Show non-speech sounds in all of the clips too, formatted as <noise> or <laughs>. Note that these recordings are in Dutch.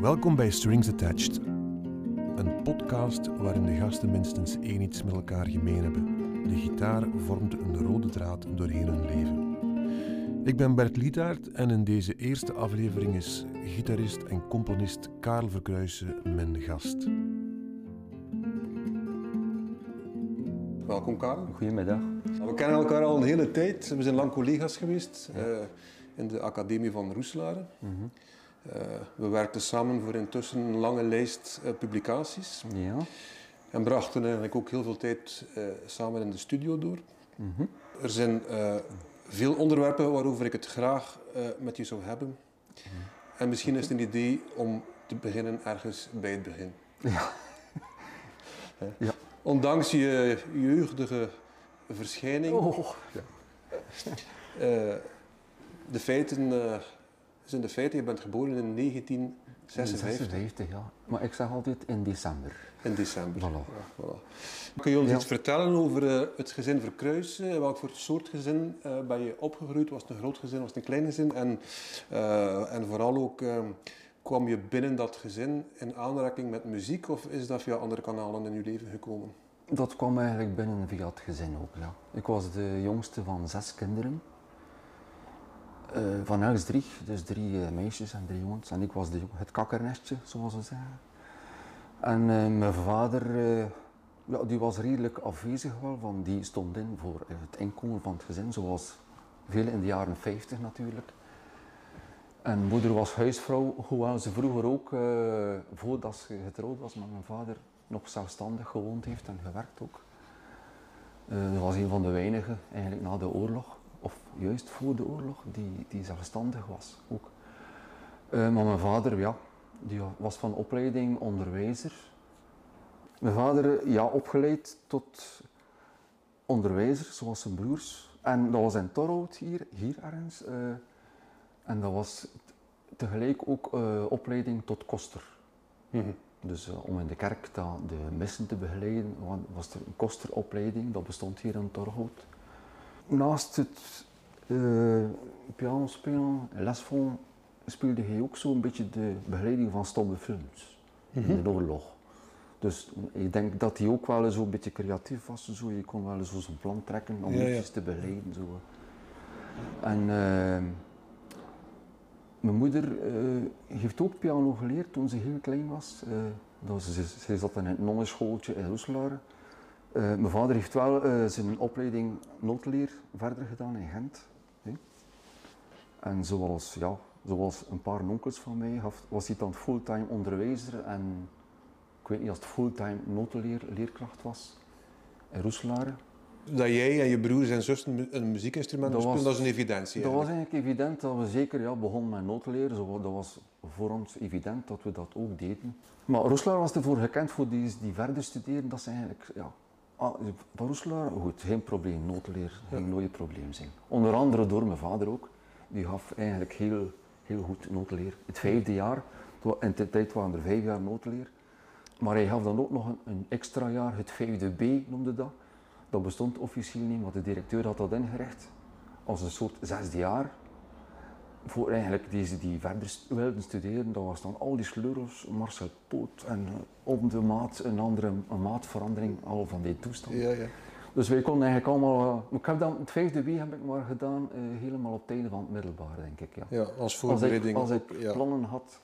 Welkom bij Strings Attached, een podcast waarin de gasten minstens één iets met elkaar gemeen hebben. De gitaar vormt een rode draad doorheen hun leven. Ik ben Bert Lietaert en in deze eerste aflevering is gitarist en componist Karel Verkruijsen mijn gast. Welkom Karel. Goedemiddag. We kennen elkaar al een hele tijd. We zijn lang collega's geweest uh, in de Academie van Roeselare. Mm uh, we werkten samen voor intussen een lange lijst uh, publicaties. Ja. En brachten eigenlijk ook heel veel tijd samen in de studio door. Mm -hmm. Er zijn veel onderwerpen waarover ik het graag met je zou hebben. Mm. En misschien is het een idee om te beginnen ergens bij het begin. Ja. <laughs> ja. Ondanks je jeugdige verschijning. Oh. Ja. Uh, de feiten uh, zijn de feiten. Je bent geboren in 1956. 56, ja. Maar ik zeg altijd in december. In december. Voilà. Ja, voilà. Kun je ons ja. iets vertellen over uh, het gezin Verkruijsen? In welk voor soort gezin ben je opgegroeid? Was het een groot gezin? Was het een klein gezin? En, en vooral ook kwam je binnen dat gezin in aanraking met muziek of is dat via andere kanalen in je leven gekomen? Dat kwam eigenlijk binnen via het gezin ook, ja. Ik was de jongste van zes kinderen. Uh, van huis drie, dus drie uh, meisjes en drie jongens. En ik was het kakkernestje, zoals ze zeggen. En uh, mijn vader, ja, die was redelijk afwezig wel, want die stond in voor het inkomen van het gezin, zoals veel in de jaren 50 natuurlijk. En moeder was huisvrouw, hoewel ze vroeger ook, voordat ze getrouwd was met mijn vader, nog zelfstandig gewoond heeft en gewerkt ook. Dat was een van de weinigen eigenlijk na de oorlog, of juist voor de oorlog, die, die zelfstandig was ook. Uh, maar mijn vader, ja, die was van opleiding onderwijzer. Mijn vader, ja, opgeleid tot onderwijzer, zoals zijn broers. En dat was in Torhout hier, hier ergens. Uh, en dat was tegelijk ook opleiding tot koster. Mm -hmm. Dus uh, om in de kerk de missen te begeleiden was er een kosteropleiding, dat bestond hier in Torhout. Naast het uh, piano spelen, lesvol, speelde hij ook zo'n beetje de begeleiding van stomme films mm -hmm. in de oorlog. Dus ik denk dat hij ook wel eens een beetje creatief was. Zo. Je kon wel eens zo'n plan trekken om ja, te begeleiden. Zo. En uh, mijn moeder uh, heeft ook piano geleerd toen ze heel klein was. Uh, dat ze, ze zat in een nonnenschooltje in Roeselare. Uh, mijn vader heeft wel zijn opleiding noodleer verder gedaan in Gent. Hè. En zoals, ja, zoals een paar onkels van mij was hij dan fulltime onderwijzer en ik weet niet of het fulltime notenleerkracht was in Roeselare dat jij en je broers en zussen een muziekinstrument dat spelen, dat is een evidentie. Dat was eigenlijk evident dat we zeker ja, begonnen met notenleren. Dat was voor ons evident dat we dat ook deden. Maar Roeselaar was ervoor gekend voor die, die verder studeren. Dat is eigenlijk, ja, ah, van Roeselaar, goed, geen probleem. Notenleer ging ja. nooit een probleem zijn. Onder andere door mijn vader ook. Die gaf eigenlijk heel, heel goed notenleer. Het vijfde jaar, in de tijd waren er vijf jaar notenleer. Maar hij gaf dan ook nog een, een extra jaar, het vijfde B noemde dat. Dat bestond officieel niet, maar de directeur had dat ingericht als een soort zesde jaar. Voor eigenlijk deze die verder wilden studeren, dat was dan al die sleutels, Marcel Poot en op de maat een andere een maatverandering, al van die toestand. Ja, ja. Dus wij konden eigenlijk allemaal. Uh, ik heb dan het vijfde W heb ik maar gedaan, uh, helemaal op het einde van het middelbaar, denk ik. Ja, ja als voorbereiding. Als ik, als ik ja. plannen had.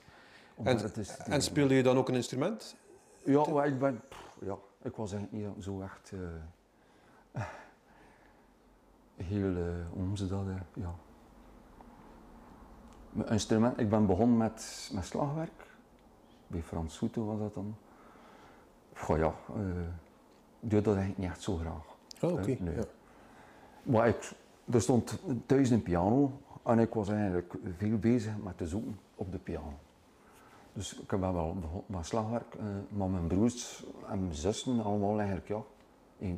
En, en speelde je dan ook een instrument? Ja, maar ik ben. Pff, ja, ik was eigenlijk niet zo echt. Uh, <laughs> heel, uh, hoe noemen ze dat? Ja. Mijn instrument, ik ben begonnen met, met slagwerk. Bij Frans Soete was dat dan. Goh ja, uh, ik doe dat eigenlijk niet echt zo graag. Oh, oké. Okay. nee. ja. Maar ik, er stond thuis een piano en ik was eigenlijk veel bezig met te zoeken op de piano. Dus ik heb wel begonnen met slagwerk, maar mijn broers en mijn zussen allemaal eigenlijk ja,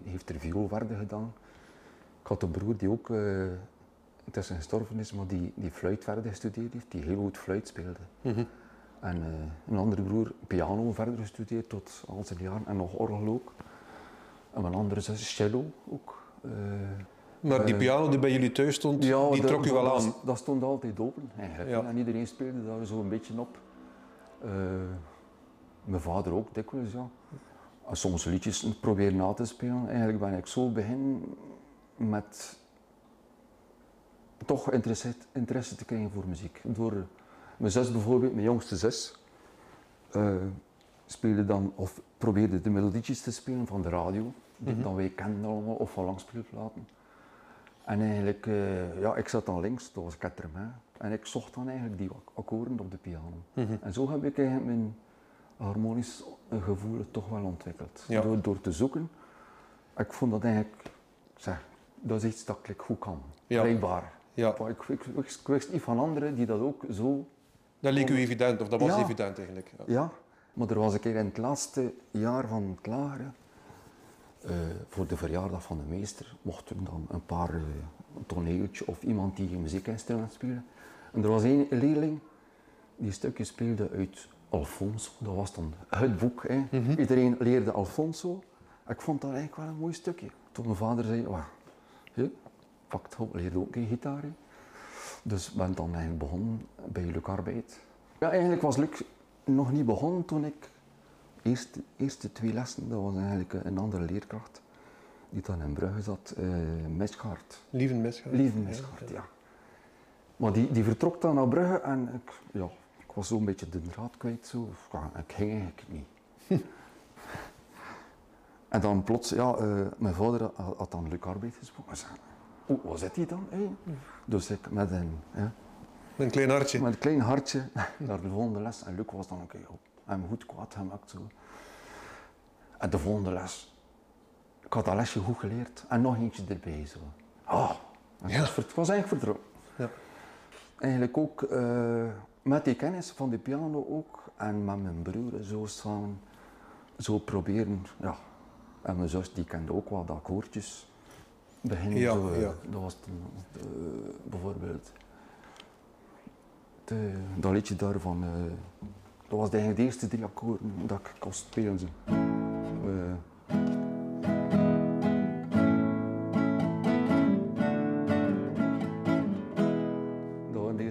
heeft er viool verder gedaan. Ik had een broer die ook uh, intussen gestorven is, maar die, die fluit verder gestudeerd heeft, die heel goed fluit speelde. Mm -hmm. En uh, een andere broer piano verder gestudeerd tot al zijn jaren en nog orgel ook. En mijn andere zus cello ook. Uh, maar die piano die bij jullie thuis stond, ja, die de, trok u wel aan? Dat, stond altijd open eigenlijk. Ja. En iedereen speelde daar zo een beetje op. Eh, mijn vader ook dikwijls, ja. En soms liedjes proberen na te spelen. Eigenlijk ben ik zo begin met toch interesse, interesse te krijgen voor muziek. Door mijn zus bijvoorbeeld, mijn jongste zus, uh, speelde dan, of probeerde de melodietjes te spelen van de radio, die mm dan wij kenden allemaal, of van langspeelplaten. En eigenlijk, uh, ja, ik zat dan links, dat was Kettermain, en ik zocht dan eigenlijk die akkoorden op de piano. Mhm. En zo heb ik eigenlijk mijn harmonisch gevoel toch wel ontwikkeld. Door, door te zoeken. Ik vond dat eigenlijk, zeg, dat is iets dat ik goed kan. Ja. Blijkbaar. Ja. Ik, ik, ik, wist niet van anderen die dat ook zo... Dat leek u evident, of dat was evident eigenlijk. Ja. ja. maar er was een keer in het laatste jaar van het lagere, uh, voor de verjaardag van de meester, mochten dan een paar uh, toneeltje of iemand die een muziekinstrument spelen. En er was één leerling die stukjes speelde uit Alfonso, dat was dan het boek. Hè. Mhm. Iedereen leerde Alfonso. Ik vond dat eigenlijk wel een mooi stukje. Toen mijn vader zei, je pakt leerde ook geen gitaar. Dus ben dan eigenlijk begonnen bij Luc Arbeid. Ja, eigenlijk was Luc nog niet begonnen toen ik... Eerste, eerste twee lessen, dat was eigenlijk een andere leerkracht. Die dan in Brugge zat, uh, Mesgaard. Lieven Mesgaard. Lieven Mesgaard, ja. Maar die, die vertrok dan naar Brugge en ik, ja, ik was zo'n beetje de draad kwijt. Zo. Ja, ik ging eigenlijk niet. <laughs> en dan plots, ja, uh, mijn vader had, dan Luc Arbeid gesproken. Oh, wat zit hij dan? Hey? Dus ik met een... Ja, een klein hartje. Met een klein hartje <laughs> naar de volgende les. En Luc was dan ook okay, hem goed kwaad gemaakt. Zo. En de volgende les, ik had dat lesje goed geleerd en nog eentje erbij. Zo. Oh, ja. was, het was eigenlijk. Ja. Eigenlijk ook uh, met die kennis van de piano ook en met mijn broer zo samen zo proberen. Ja. En mijn zus die kende ook wel de akkoordjes. Beginnen ja, ja. Dat was toen, uh, bijvoorbeeld de, dat liedje daarvan. Uh, dat was eigenlijk de eerste drie akkoorden dat ik kon spelen. Zo. Uh,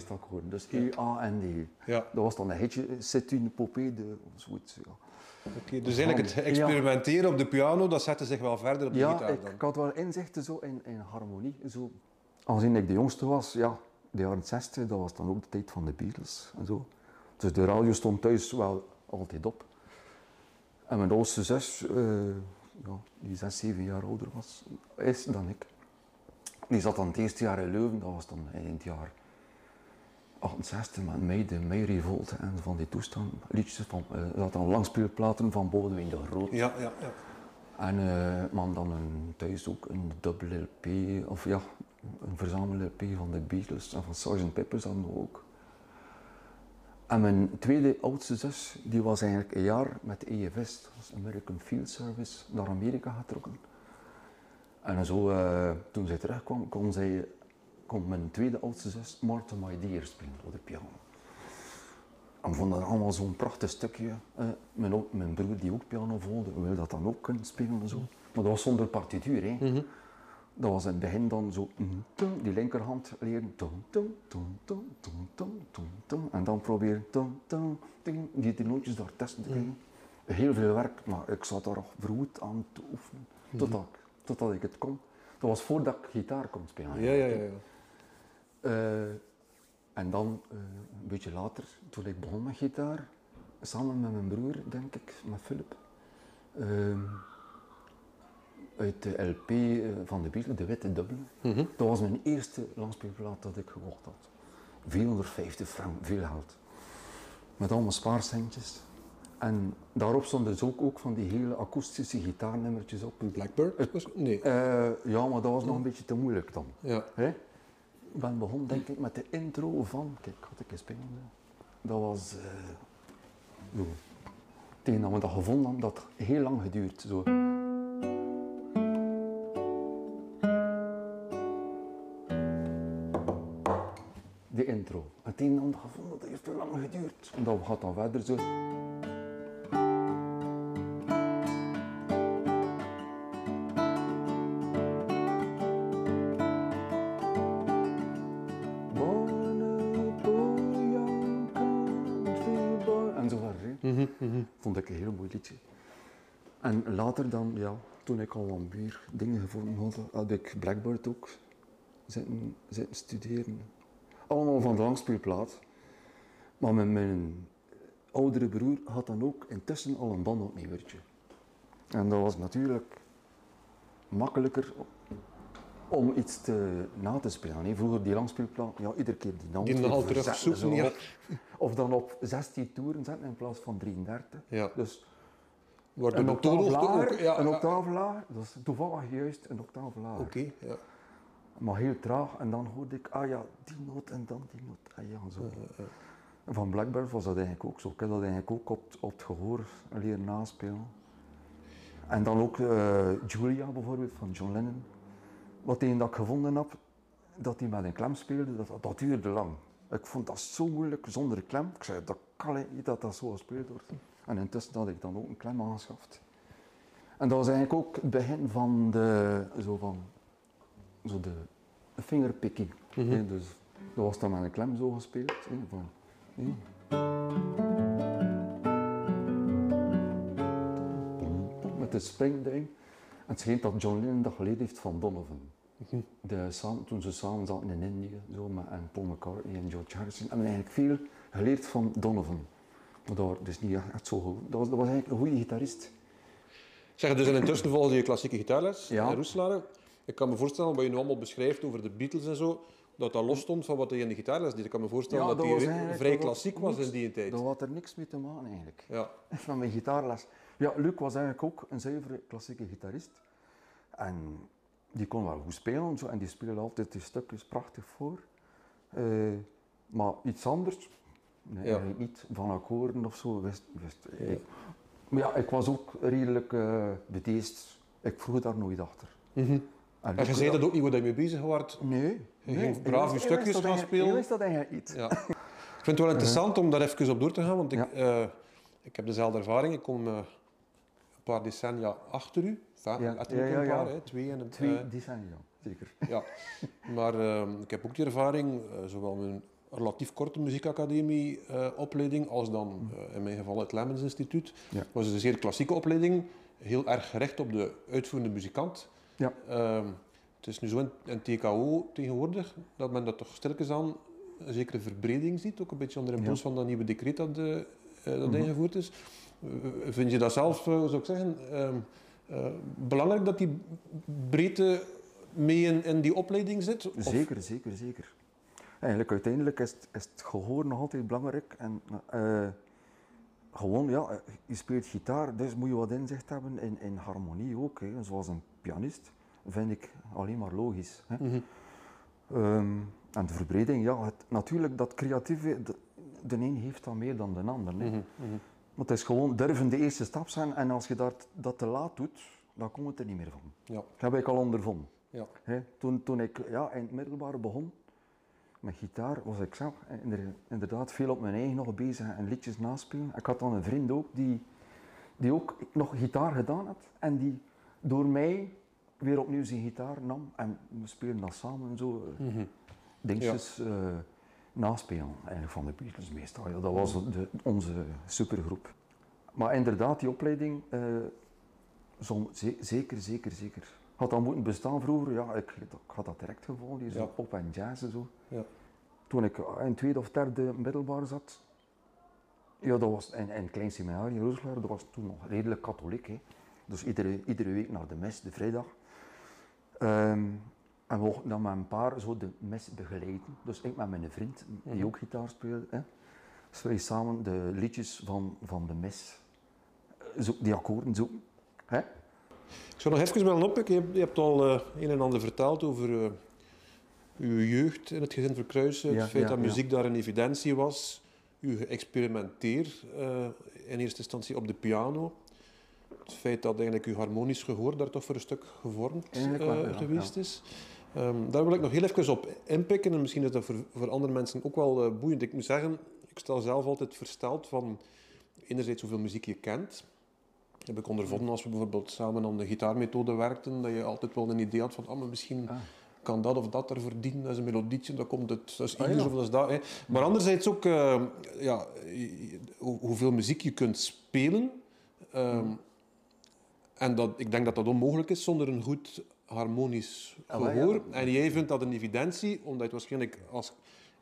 akkoorden. Dus E, A en D. Ja. Dat was dan een hitje, C'est une de zoiets. Ja. Okay, dus eigenlijk het experimenteren op de piano, dat zette zich wel verder op de ja, gitaar dan? ik had wel inzichten zo in, in harmonie. Zo. Aangezien ik de jongste was, ja, de jaren 60, dat was dan ook de tijd van de Beatles en zo. Dus de radio stond thuis wel altijd op. En mijn oudste zus, uh, ja, die zes, zeven jaar ouder was, is dan ik. Die zat dan het eerste jaar in Leuven, dat was dan in het jaar 68 met mij, de May Revolte en van die toestand, liedjes van, uh, dat dan langspeelplaten van Bodewijn de Groot. Ja, ja, ja. En uh, man dan een, thuis ook een dubbele LP, of ja, een verzamel LP van de Beatles en van Sgt. Peppers dan ook. En mijn tweede oudste zus, die was eigenlijk een jaar met de EFS, dat was American Field Service, naar Amerika getrokken. En zo, uh, toen zij terugkwam, kon zij kon mijn tweede oudste zus Martha My Dear spelen op de piano. En we vonden dat allemaal zo'n prachtig stukje. Eh, mijn, mijn, broer die ook piano volgde, wilde dat dan ook kunnen spelen en zo. Maar dat was zonder partituur. Hè. Mhm. Dat was in het begin dan zo, mm, die linkerhand leren, en dan proberen die, die nootjes daar testen te krijgen. Heel veel werk, maar ik zat daar verwoed aan te oefenen, mhm. totdat, totdat ik het kon. Dat was voordat ik gitaar kon spelen. Ja, ja, ja. Uh, en dan, uh, een beetje later, toen ik begon met gitaar, samen met mijn broer, denk ik, met Philip, uh, uit de LP eh, van de Beatles, de witte dubbele. Mm -hmm. Dat was mijn eerste langspeelplaat dat ik gekocht had. 450 frank, veel geld. Met allemaal spaarcentjes. En daarop stonden dus ook, ook van die hele akoestische gitaarnummertjes op. Blackbird? Nee. Uh, ja, maar dat was nog een beetje te moeilijk dan. Ja. Ik ben begonnen denk ik met de intro van, kijk, had ik eens spelen. Dat was, uh, tegen dat we dat gevonden hadden, dat heel lang geduurd. Zo. De intro. Het een en ander gevonden, dat heeft te lang geduurd. En dat gaat dan verder zo. Toen ik al wat meer dingen gevonden had, had ik Blackbird ook zitten, zitten studeren. Allemaal van de langspeelplaat. Maar met mijn oudere broer had dan ook intussen al een bandopnemertje. En dat was natuurlijk makkelijker om iets te, na te spelen. hè. Vroeger die langspeelplaat, ja, iedere keer die naam Die ja. Of dan op 16 toeren zetten in plaats van 33. Ja. Dus Een octaaf lager. Ja, een octaaf lager, dat is toevallig juist een octaaf lager. Oké, ja. Maar heel traag en dan hoorde ik, ah ja, die noot en dan die noot. Ah ja, zo. Van Blackbird was dat eigenlijk ook zo. Ik heb dat eigenlijk ook op, op het gehoor leren naspelen. En dan ook eh, Julia bijvoorbeeld van John Lennon. Wat een dat ik gevonden heb, dat hij met een klem speelde, dat, dat duurde lang. Ik vond dat zo moeilijk zonder klem. Ik zei, dat kan niet dat dat zo gespeeld wordt. En intussen had ik dan ook een klem aangeschaft. En dat was eigenlijk ook het begin van de, zo van, zo de, de fingerpicking. hè. Dus dat was dan met een klem zo gespeeld. van. Met de springding. En het schijnt dat John Lennon dat geleerd heeft van Donovan. De, samen, toen ze samen zaten in Indië, zo, met, en Paul McCartney en George Harrison, hebben we eigenlijk veel geleerd van Donovan. Maar is niet echt zo goed. Dat was, dat was eigenlijk een goede gitarist. Zeg, dus en intussen volgde je klassieke gitaarles Ja. in Roeselare. Ik kan me voorstellen, wat je nu allemaal beschrijft over de Beatles en zo, dat dat los stond van wat je in de gitaarles deed. Ik kan me voorstellen dat, dat die vrij klassiek was niks- in die tijd. Dat had er niks mee te maken eigenlijk. Ja. <laughs> Van mijn gitaarles. Ja, Luc was eigenlijk ook een zuivere klassieke gitarist. En die kon wel goed spelen zo, en die speelde altijd die stukjes prachtig voor. Eh, maar iets anders, nee, Ja. niet van akkoorden of zo. Wist, wist, ik. Maar ja, ik was ook redelijk uh, bedeesd. Ik vroeg daar nooit achter. En En je zei dat ook niet waar je mee bezig was. Nee. Je nee. ging braaf je stukjes gaan spelen. Ik wist dat eigenlijk niet. Ja. Ik vind het wel interessant om daar even op door te gaan, want ik, Ja. eh, ik heb dezelfde ervaring. Ik kom eh, een paar decennia achter u. Ja. Ja, ja, een paar, ja. hè, twee en een Twee decennia, zeker. Ja, maar ik heb ook die ervaring, zowel een relatief korte muziekacademie-opleiding als dan eh, in mijn geval het Lemmens Instituut. Ja. Het was een zeer klassieke opleiding, heel erg gericht op de uitvoerende muzikant. Ja. Ehm, het is nu zo in, in TKO tegenwoordig dat men dat toch stilletjes aan een zekere verbreding ziet, ook een beetje onder impuls van dat nieuwe decreet dat, eh, eh, dat Mhm. ingevoerd is. Eh, vind je dat zelf, eh, zou ik zeggen, ehm, eh, belangrijk dat die breedte mee in, in die opleiding zit? Of- Zeker, zeker, zeker. Eigenlijk uiteindelijk is het, is het gehoor nog altijd belangrijk. En, eh, gewoon, ja, je speelt gitaar, dus moet je wat inzicht hebben in, in harmonie ook. Hè. Zoals een pianist, vind ik alleen maar logisch. Hè. Mhm. Ehm, en de verbreding, ja, het, natuurlijk dat creatieve, de, de een heeft dat meer dan de ander. Hè. Maar het is gewoon durven de eerste stap zijn en als je dat, dat te laat doet, dan komt het er niet meer van. Ja, Dat heb ik al ondervonden. ja. Hè, toen, toen ik ja, in het middelbare begon met gitaar, was ik zelf inder- inderdaad veel op mijn eigen nog bezig en liedjes naspelen. Ik had dan een vriend ook die, die ook nog gitaar gedaan had en die door mij weer opnieuw zijn gitaar nam en we speelden dat samen en zo. eh, Mhm. Dingetjes eh, naspelen, eigenlijk van de Beatles meestal. Ja, dat was de, onze supergroep. Maar inderdaad, die opleiding, eh, zeker, zeker, zeker. Had dat moeten bestaan vroeger, ja, ik, ik had dat direct gevolgd, die zo Ja. pop en jazz en zo. Ja. Toen ik in tweede of derde middelbaar zat, ja, dat was in, in een klein seminarie in Rooselaar, dat was toen nog redelijk katholiek. Hè. Dus iedere, iedere week naar de mes, de vrijdag. Ehm, en we mochten dan met een paar zo de mes begeleiden. Dus ik met mijn vriend, die Mhm. ook gitaar speelde. Hè. Dus wij samen de liedjes van, van de mes, eh, zo, die akkoorden zoeken. Hè? Ik zou nog even willen oppikken. Je, hebt- je hebt al eh, een en ander verteld over eh, uw jeugd in het gezin Verkruisen. Ja, het feit ja, dat muziek daar een evidentie was. Uw geëxperimenteer eh, in eerste instantie op de piano. Het feit dat eigenlijk uw harmonisch gehoor daar toch voor een stuk gevormd wel, ja, geweest is. Ehm, daar wil ik nog heel even op inpikken. En misschien is dat voor, voor andere mensen ook wel boeiend. Ik moet zeggen, ik stel zelf altijd versteld van enerzijds hoeveel muziek je kent. Heb ik ondervonden als we bijvoorbeeld samen aan de gitaarmethode werkten, dat je altijd wel een idee had van, ah, maar misschien Ah. kan dat of dat ervoor dienen, dat is een melodietje, dat komt het, dat is Ah, ja. of dat is dat. Hè. Maar anderzijds ook eh, ja, hoe- hoeveel muziek je kunt spelen. ehm, en dat, ik denk dat dat onmogelijk is zonder een goed harmonisch Ah, gehoor. En jij vindt dat een evidentie, omdat je het waarschijnlijk als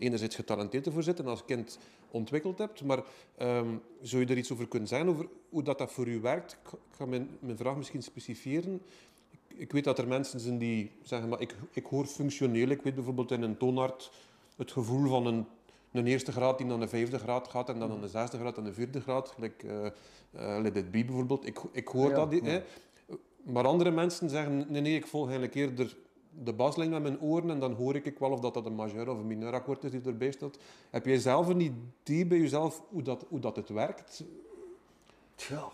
enerzijds getalenteerd ervoor zit en als kind ontwikkeld hebt. Maar ehm, zou je er iets over kunnen zeggen, over hoe dat, dat voor u werkt? Ik ga- mijn, mijn vraag misschien specifieren. Ik, ik weet dat er mensen zijn die zeggen, maar ik, ik hoor functioneel. Ik weet bijvoorbeeld in een toonart het gevoel van een, een eerste graad die naar een vijfde graad gaat en dan naar een zesde graad en een vierde graad. Gelijk eh eh, Let It Be bijvoorbeeld. Ik, ik hoor Ja, dat. ja. Hè. Maar andere mensen zeggen, nee, nee, ik volg eigenlijk eerder de baslijn met mijn oren en dan hoor ik wel of dat, dat een majeur of een mineur akkoord is die erbij staat. Heb jij zelf een idee bij jezelf hoe dat, hoe dat het werkt? Tja.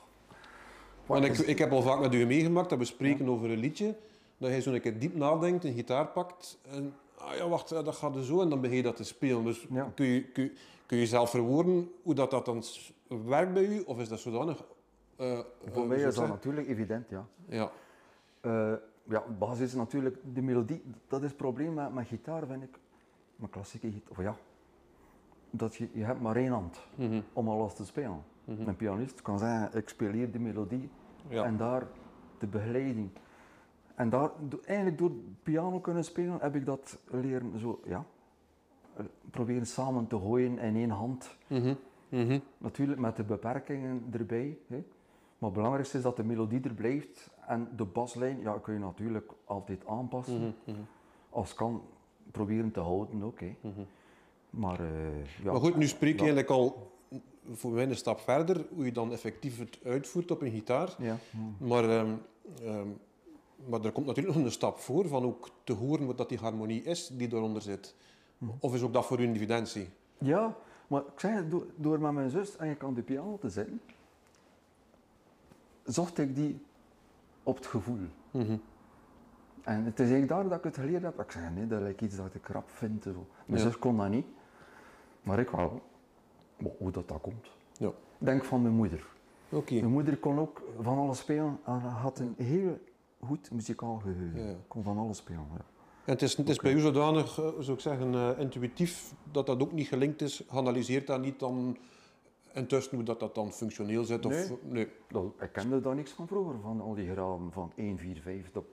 Want ik, ik heb al vaak met u meegemaakt dat we spreken over een liedje, dat hij zo'n keer diep nadenkt, een gitaar pakt en ah ja, wacht, eh, dat gaat er zo en dan begin je dat te spelen. Dus Ja. kun, je, kun, je- kun je zelf verwoorden hoe dat, dat dan werkt bij u? Of is dat zodanig... eh, Voor eh, mij is dat zeg- natuurlijk evident, ja. Ja. Eh, ja, de basis is natuurlijk de melodie. Dat is het probleem met, met gitaar, vind ik. Met klassieke gitaar. Of ja, dat je, je hebt maar één hand Mhm. om alles te spelen. Een pianist kan zeggen, ik speel hier de melodie Ja. en daar de begeleiding. En daar, eigenlijk door piano kunnen spelen, heb ik dat leren zo, ja, proberen samen te gooien in één hand. Mhm. Mhm. Natuurlijk met de beperkingen erbij. Hè. Maar het belangrijkste is dat de melodie er blijft. En de baslijn ja, kun je natuurlijk altijd aanpassen. Mhm. Mhm. Als kan, proberen te houden ook. Hè. Maar, eh, ja. Maar goed, nu spreek je Ja. eigenlijk al voor mij een stap verder, hoe je dan effectief het uitvoert op een gitaar. Ja. Maar, ehm, ehm, maar er komt natuurlijk nog een stap voor van ook te horen wat dat die harmonie is die eronder zit. Of is ook dat voor u een evidentie? ja, maar ik zeg, het, door, door met mijn zus en ik aan de piano te zitten, zocht ik die op het gevoel. Mhm. En het is eigenlijk daar dat ik het geleerd heb. Ik zeg, nee, dat is iets dat ik rap vind. Zo. Mijn Ja. zus kon dat niet, maar ik wel. Maar hoe dat, dat komt. Ja. Denk van mijn moeder. Oké. Mijn moeder kon ook van alles spelen en had een heel goed muzikaal geheugen. Ja. Kon van alles spelen. Ja. En het is, het is bij u zodanig, eh, zou ik zeggen, eh, intuïtief, dat dat ook niet gelinkt is. Analyseert dat niet dan intussen hoe dat, dat dan functioneel zit? Of, Nee. nee. Dat- ik kende daar niks van vroeger, van al die graden van 1, 4, 5. Dat,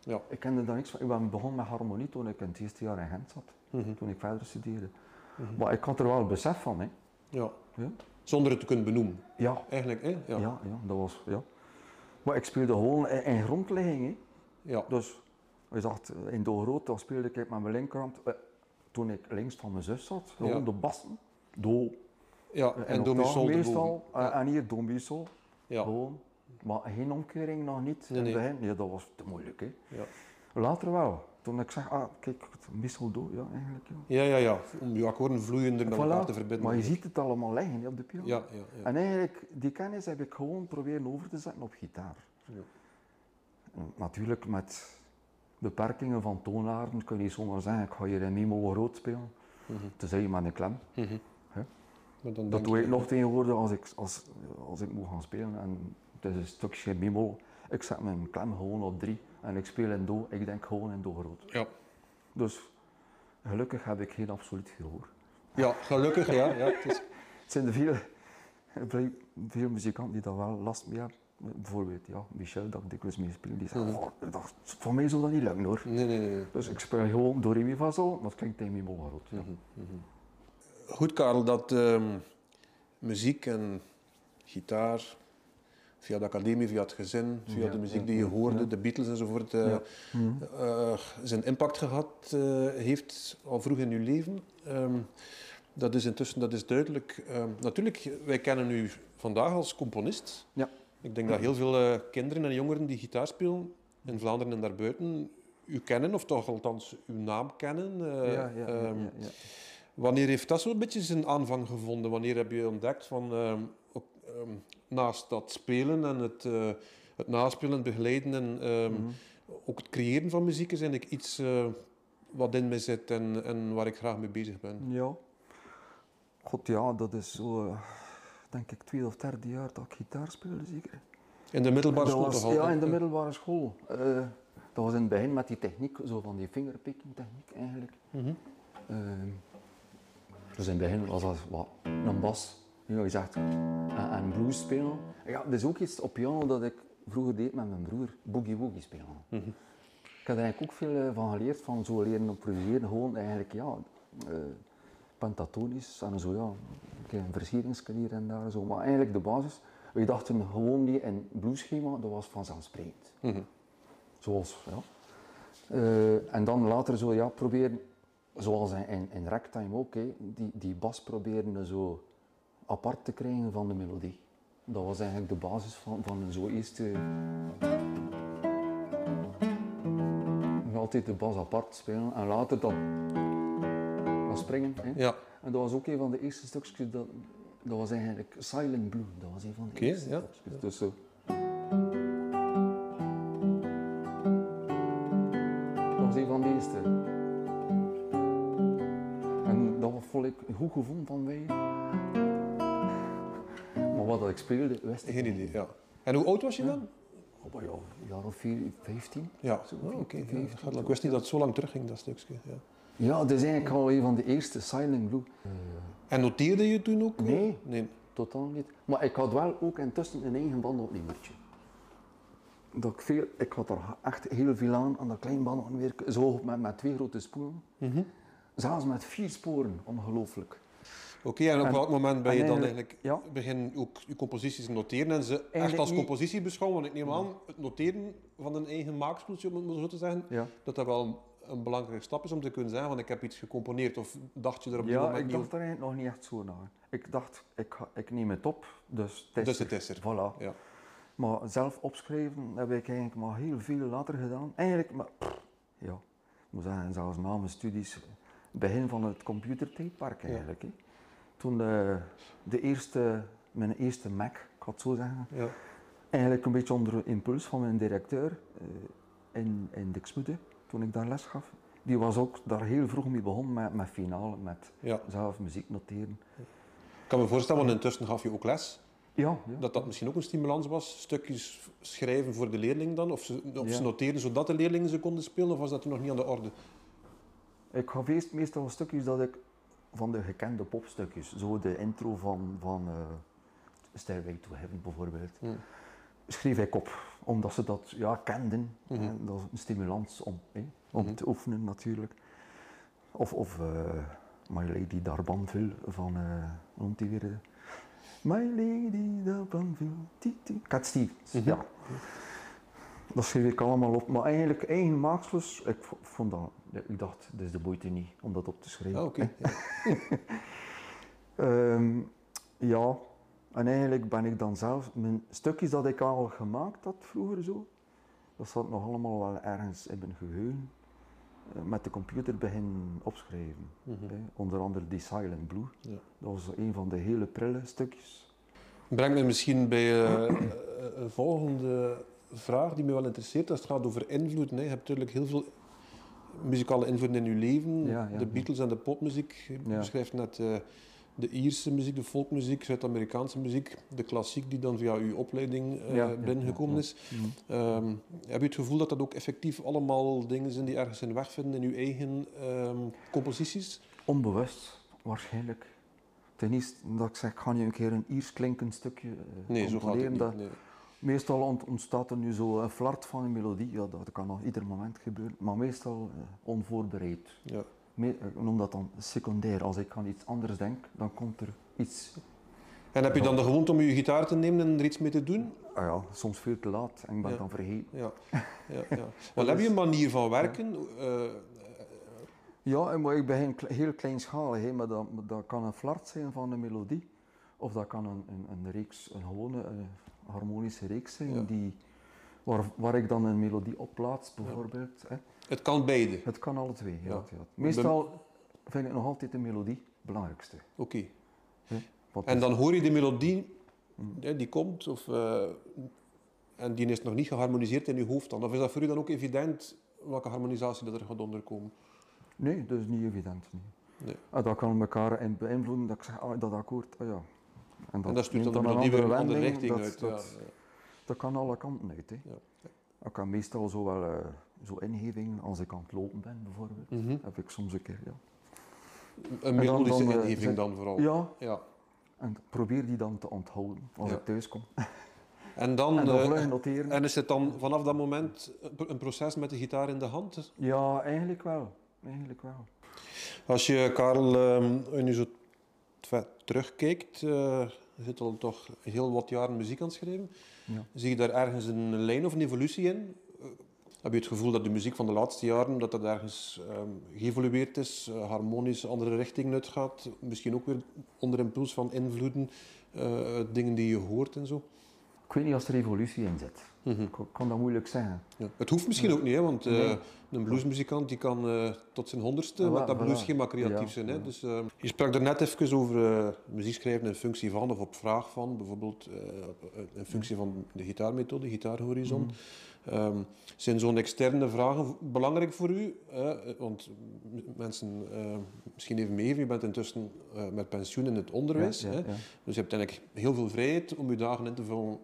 Ja. ik kende daar niks van. Ik ben begonnen met harmonie toen ik in het eerste jaar in Gent zat. Mhm. Toen ik verder studeerde. Maar ik had er wel besef van. Hè. Ja. Ja. Zonder het te kunnen benoemen. Ja, Eigenlijk, hè? ja. Ja. Ja, dat was... Ja. Maar ik speelde gewoon in, in grondlegging. Hè. Ja. Dus je zegt, in de groot, dan speelde ik met mijn linkerhand. eh, toen ik links van mijn zus zat, gewoon de bassen. Do. Ja. En, En meestal. eh, En hier do mi sol. Ja. Gewoon. Maar geen omkering nog niet. Nee, dat was te moeilijk. Hè. Ja. Later wel. Toen ik zeg, ah, kijk, mi sol do, ja, eigenlijk. Ja. Ja, ja, ja. Om je akkoorden vloeiender met elkaar te verbinden. Maar je ziet het allemaal liggen hè, op de piano. Ja, ja, ja. En eigenlijk, die kennis heb ik gewoon proberen over te zetten op gitaar. Natuurlijk met beperkingen van toonaarden kun je zomaar zeggen, ik ga hier in mi-mol groot spelen. Mhm. Tenzij je met een klem. Maar dan Dat denk doe ik nog tegenwoordig als ik, als, als ik moet gaan spelen. En het is een stukje mi-mol. Ik zet mijn klem gewoon op drie en ik speel in do. Ik denk gewoon in do groot. Ja. Dus gelukkig heb ik geen absoluut gehoor. ja, gelukkig, ja. ja het is... Het <laughs> zijn er veel, veel muzikanten die daar wel last mee hebben. Bijvoorbeeld ja, Michel, dat ik dikwijls mee speel, die zegt, Mhm. "Oh, dat, voor mij zou dat niet lukken hoor. Nee, nee, nee. Dus ik speel gewoon do, re, mi, fa, sol, maar het klinkt in mi, mol, groot. Ja. Goed, Karel, dat ehm, muziek en gitaar, via de academie, via het gezin, via Ja, de muziek ja, die je hoorde, ja. de Beatles enzovoort, eh, eh, zijn impact gehad eh, heeft al vroeg in uw leven. Ehm, dat is intussen dat is duidelijk. Ehm, natuurlijk, wij kennen u vandaag als componist. Ja. Ik denk dat heel veel kinderen en jongeren die gitaar spelen in Vlaanderen en daarbuiten u kennen, of toch althans uw naam kennen. Ja, ja, ja, ja, ja. Wanneer heeft dat zo'n beetje zijn aanvang gevonden? Wanneer heb je ontdekt van ehm, ook, ehm, naast dat spelen en het, eh, het naspelen, begeleiden en ehm, Mhm. ook het creëren van muziek is eigenlijk iets eh, wat in me zit en, en waar ik graag mee bezig ben. Ja. God ja, dat is zo, eh, denk ik, tweede of derde jaar dat ik gitaar speelde zeker. In de middelbare school was-? Ja, in de middelbare school. Dat was in het begin met die techniek, zo van die fingerpicking techniek eigenlijk. Ehm, dus in het begin was dat wat een bas, nu je zegt, en, en blues spelen. Ja, dat is ook iets op piano dat ik vroeger deed met mijn broer, boogie woogie spelen. Ik heb er eigenlijk ook veel eh, van geleerd, van zo leren improviseren, gewoon eigenlijk, ja, eh, pentatonisch en zo, ja, een hier en daar, zo. maar eigenlijk de basis, we dachten gewoon niet in blueschema, dat was vanzelfsprekend. Zoals, ja. Eh, en dan later zo, ja, proberen, zoals in, in, ragtime ook, hè, die, die bas proberen zo apart te krijgen van de melodie. Dat was eigenlijk de basis van, van een zo eerste... Altijd de bas apart spelen en later dan, dan springen. Hè. Ja. En dat was ook een van de eerste stukjes, dat, dat was eigenlijk Silent Blue. Dat was een van de eerste ja. stukjes. Dus goed gevonden van mij. Maar wat dat ik speelde, wist ik Geen idee, ja. En hoe oud was je dan? Oh, ja, een jaar of vier, 15. Ja, Zo, oh, oké. ja. 15, Ik wist niet dat het zo lang terugging, dat stukje. Ja. Ja, dat is eigenlijk al een van de eerste Silent Blue. En noteerde je toen ook? Nee. Nee. Totaal niet. Maar ik had wel ook intussen een eigen bandopnemertje. Dat ik, veel, ik had er echt heel veel aan, aan dat klein bandopnemertje. Zo met, met twee grote spoelen. Mhm. Zelfs met vier sporen, ongelooflijk. Oké, en op En- welk moment ben je dan eigenlijk- ja. begin ook je composities te noteren en ze echt als compositie beschouwen? Want ik neem aan, het noteren van een eigen maakspoeltje, om het maar zo te zeggen, Ja, dat dat wel een, een belangrijke stap is om te kunnen zeggen van ik heb iets gecomponeerd of dacht je er op die ja moment ik niet dacht er eigenlijk nog niet echt zo naar. Ik dacht, ik, ik neem het op, dus het is Dus het is er. Voilà. Ja. Maar zelf opschrijven heb ik eigenlijk maar heel veel later gedaan. Eigenlijk, maar, pff, ja, ik moet zeggen, zelfs na mijn studies, begin van het computertijdperk eigenlijk. Toen de, de eerste, mijn eerste Mac, ik ga het zo zeggen, Ja. eigenlijk een beetje onder impuls van mijn directeur eh, in, in Dixmude, toen ik daar les gaf. Die was ook daar heel vroeg mee begonnen met, met finale, met ja. zelf muziek noteren. Ik kan me voorstellen, want intussen gaf je ook les, Ja, ja. dat dat misschien ook een stimulans was. Stukjes schrijven voor de leerling dan, of ze, of ze Ja. noteren zodat de leerlingen ze konden spelen, of was dat toen nog niet aan de orde? Ik eerst meestal stukjes dat ik van de gekende popstukjes, zo de intro van, van eh Stairway to Heaven bijvoorbeeld, schreef ik op, omdat ze dat ja, kenden. Mhm. En dat is een stimulans om, om Mhm. te oefenen natuurlijk. Of, of eh, My Lady d'Arbanville van, eh hoe noemt die weer? eh? My Lady d'Arbanville, ti, ti. Cat Stevens, Mhm. ja. Dat schreef ik allemaal op, maar eigenlijk eigen maaksels, ik vond dat, ik dacht, is de boeite niet om dat op te schrijven. Ah, oké. Ja. <laughs> Ehm, ja, en eigenlijk ben ik dan zelf, mijn stukjes dat ik al gemaakt had vroeger zo, dat zat nog allemaal wel ergens in mijn geheugen. eh, Met de computer beginnen opschrijven. Mhm. hè. Onder andere die Silent Blue. Ja. Dat was een van de hele prille stukjes. Brengt me misschien bij eh, eh, een volgende vraag die me wel interesseert. Als het gaat over invloed. Nee. Je hebt natuurlijk heel veel muzikale invloeden in je leven. Ja, ja, de. Beatles en de popmuziek. Je beschrijft net eh, de Ierse muziek, de folkmuziek, Zuid-Amerikaanse muziek. De klassiek die dan via uw opleiding ja, binnengekomen is. Ehm, heb je het gevoel dat dat ook effectief allemaal dingen zijn die ergens hun weg vinden in uw eigen ehm, composities? Onbewust, waarschijnlijk. Ten eerste dat ik zeg, ga nu een keer een Iers klinkend stukje eh, Nee, zo gaat het niet. Dat- Nee. Meestal ont- ontstaat er nu zo een flart van een melodie. Ja, dat kan nog ieder moment gebeuren. Maar meestal eh, onvoorbereid. Ja. Me- ik noem dat dan secundair. Als ik aan iets anders denk, dan komt er iets. En heb je dan de gewoonte om je gitaar te nemen en er iets mee te doen? Ah ja, soms veel te laat en ik ben Ja. dan vergeten. Ja. ja, ja. <laughs> Want heb je een manier van werken? Eh, Ja, maar ik begin kle- heel kleinschalig, hè, maar dat, kan een flart zijn van een melodie. Of dat kan een, een, een reeks, een gewone eh, harmonische reeks zijn, Ja. die, waar, waar ik dan een melodie op plaats, bijvoorbeeld. Hè. het kan beide. Het kan alle twee. Ja. Meestal vind ik nog altijd de melodie het belangrijkste. Oké. En dan hoor je die melodie, ja, die komt, of, eh, en die is nog niet geharmoniseerd in je hoofd dan. Of is dat voor u dan ook evident welke harmonisatie dat er gaat onderkomen? Nee, dat is niet evident. Nee. Nee. Ah, dat kan elkaar beïnvloeden, dat ik zeg, ah, dat akkoord, ah ja. En dat stuurt neemt dan de melodie weer een andere wending, richting dat, uit. Dat, ja. dat kan alle kanten uit. Hè. Ja. Dat kan meestal zo wel eh, zo ingevingen als ik aan het lopen ben bijvoorbeeld. Mhm. Heb ik soms een keer, ja. Een dan- melodische dan, eh, ingeving dan vooral. Ja, Ja. en probeer die dan te onthouden als Ja. ik thuis kom. <laughs> En dan, En dan eh, noteren. en is het dan vanaf dat moment een- proces met de gitaar in de hand? Ja, eigenlijk wel. Eigenlijk wel. Als je, Karel, ehm, nu zo terugkijkt, eh, je zit al toch heel wat jaren muziek aan het schrijven. Ja. Zie je daar ergens een lijn of een evolutie in? Eh, heb je het gevoel dat de muziek van de laatste jaren dat dat ergens ehm, geëvolueerd is, eh, harmonisch andere richting uitgaat? Misschien ook weer onder impuls van invloeden, eh, dingen die je hoort en zo? Ik weet niet als er evolutie in zit. Mhm. Ik kan dat moeilijk zeggen. Ja. Het hoeft misschien ook niet, hè, want eh, een bluesmuzikant die kan eh, tot zijn honderdste Ah, met dat bluesschema creatief Ja, zijn. Hè. ja. Dus, eh, je sprak er net even over eh, muziek schrijven in functie van of op vraag van, bijvoorbeeld eh, in functie van de gitaarmethode, gitaarhorizon. Mhm. Ehm, zijn zo'n externe vragen belangrijk voor u? Want mensen eh, misschien even meegeven, je bent intussen eh, met pensioen in het onderwijs. Ja, ja, hè. ja. Dus je hebt eigenlijk heel veel vrijheid om je dagen in te vullen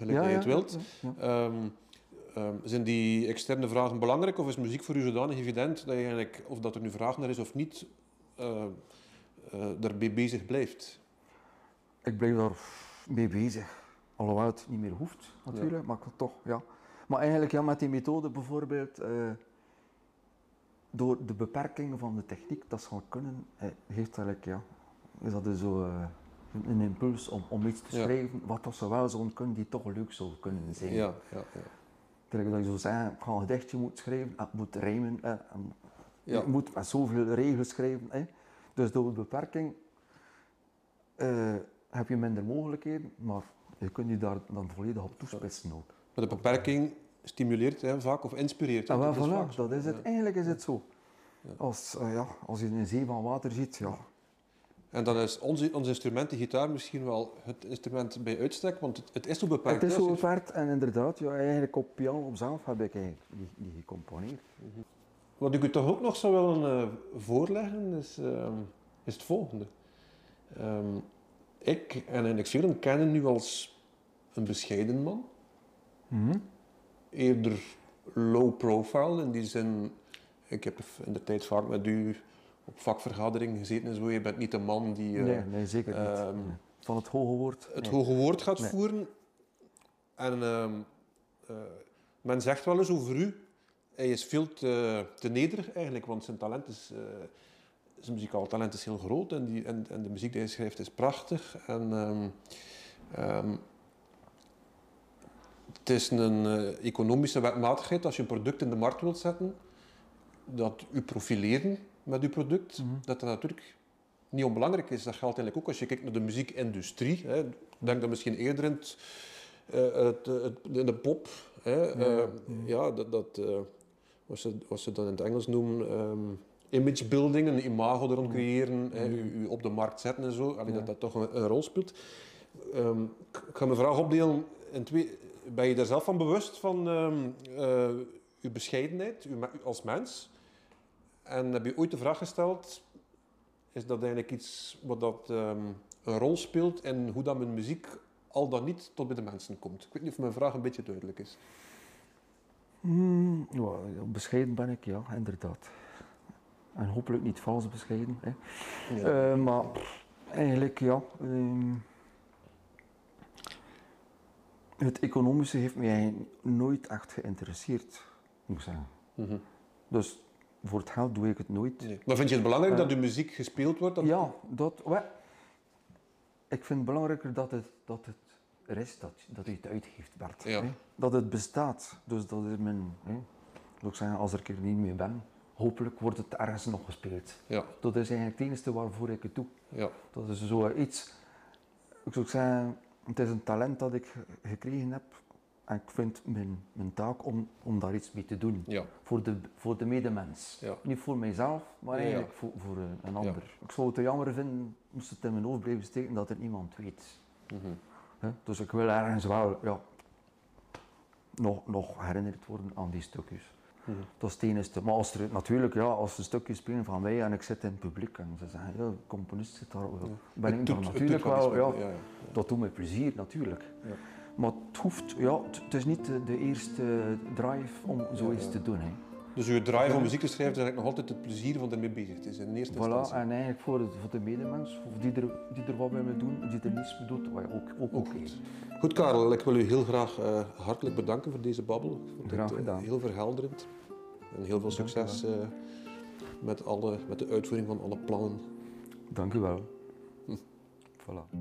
gelijk Ja, je ja, het wilt. Ehm, ehm, zijn die externe vragen belangrijk of is muziek voor u zodanig evident dat je eigenlijk, of dat er nu vraag naar is of niet, eh, daarbij bezig blijft? Ik blijf daar mee bezig. Alhoewel het niet meer hoeft, natuurlijk, maar toch, ja. Maar eigenlijk, ja, met die methode bijvoorbeeld, eh, door de beperkingen van de techniek, dat zal kunnen, eh, heeft eigenlijk, ja, is dat dus zo een impuls om, om iets te Ja. schrijven, wat dat zou wel zo'n kunnen die toch leuk zou kunnen zijn. Ja, ja, ja. Terwijl dat je zou zeggen, ik ga een gedichtje moeten schrijven, het moet rijmen, eh, Ja. je moet met zoveel regels schrijven. hè. Dus door de beperking eh, heb je minder mogelijkheden, maar je kunt je daar dan volledig op toespitsen ook. Maar de beperking stimuleert hè, vaak of inspireert. hè. En wel, Dat is voilà, zo. dat is het. Ja. Eigenlijk is het zo. Ja. Als, eh, ja, als je een zee van water ziet, ja, En dan is ons, ons instrument, de gitaar, misschien wel het instrument bij uitstek, want het, het is zo beperkt. het is zo beperkt en inderdaad, ja, eigenlijk op piano op zelf heb ik eigenlijk die, die gecomponeerd. Wat ik u toch ook nog zou willen eh, voorleggen, is, ehm, is het volgende. Ehm, ik en eigenlijk velen kennen u als een bescheiden man. Mhm. Eerder low profile, in die zin... Ik heb in de tijd vaak met u op vakvergaderingen gezeten en zo. Je bent niet de man die eh, nee, nee, zeker niet. ehm, Nee. Van het hoge woord. het hoge woord gaat voeren. En ehm, eh, men zegt wel eens over u, hij is veel te, te nederig eigenlijk, want zijn talent is, eh, zijn muzikaal talent is heel groot en, die, en, en de muziek die hij schrijft is prachtig. En, ehm, het is een economische wetmatigheid als je een product in de markt wilt zetten, dat u profileren met uw product, Mhm. dat dat natuurlijk niet onbelangrijk is. Dat geldt eigenlijk ook als je kijkt naar de muziekindustrie. Hè. Ik denk dat misschien eerder in, het, eh, het, het- in de pop, hè, eh, ja, dat, dat eh, wat, ze, wat ze dan in het Engels noemen, ehm, image building, een imago er rond creëren, hè, u, u op de markt zetten en zo, Allee, Ja. dat dat toch een, een rol speelt. Ehm, ik ga mijn vraag opdelen in twee. Ben je daar zelf van bewust van eh, uw bescheidenheid uw, als mens? En heb je ooit de vraag gesteld, is dat eigenlijk iets wat dat, ehm, een rol speelt in hoe dat mijn muziek al dan niet tot bij de mensen komt? Ik weet niet of mijn vraag een beetje duidelijk is. Hmm, ja, bescheiden ben ik, ja, inderdaad. En hopelijk niet vals bescheiden. Hè. Ja. Eh, maar pff, eigenlijk, ja. ehm, het economische heeft mij nooit echt geïnteresseerd, moet ik zeggen. Mhm. Dus voor het geld doe ik het nooit. Nee. Maar vind je het belangrijk Eh, dat uw muziek gespeeld wordt? Dat- Ja, dat, ik vind het belangrijker dat het, dat het er is, dat, dat je het uitgeeft, Bert. Ja. Dat het bestaat. Dus dat is mijn... Hè. Zou ik zeggen, als ik er niet meer ben, hopelijk wordt het ergens nog gespeeld. Ja, Dat is eigenlijk het enige waarvoor ik het doe. ja, Dat is zoiets... Ik zou zeggen, het is een talent dat ik ge- gekregen heb. En ik vind mijn, mijn taak om, om daar iets mee te doen. ja. Voor de, voor de medemens. Ja. Niet voor mijzelf, maar Ja, eigenlijk voor, voor een, een ander. Ik zou het te jammer vinden, moest het in mijn hoofd blijven steken, dat er niemand weet. Mhm. Dus ik wil ergens wel ja, nog, nog herinnerd worden aan die stukjes. Mhm. Dat is het enige. Maar als er natuurlijk, ja, als ze stukjes spelen van mij en ik zit in het publiek en ze zeggen, ja, de componist zit daar, ben Het ik doet- dan natuurlijk wel, ja. dat doet me plezier natuurlijk. Maar het hoeft, ja, het, is niet de, de eerste drive om zoiets ja. te doen. Hè. Dus uw drive om muziek te schrijven is eigenlijk nog altijd het plezier van ermee bezig te zijn in eerste Voilà, instantie. en eigenlijk voor, het- voor de medemens, of die er, die er wat bij me doen, die er niets mee doet, ook, ook oké. Goed Karel, ik wil u heel graag eh, hartelijk bedanken voor deze babbel. Graag het, eh, gedaan. heel verhelderend. En heel veel succes eh, met, alle, met de uitvoering van alle plannen. Dank u wel. Voilà.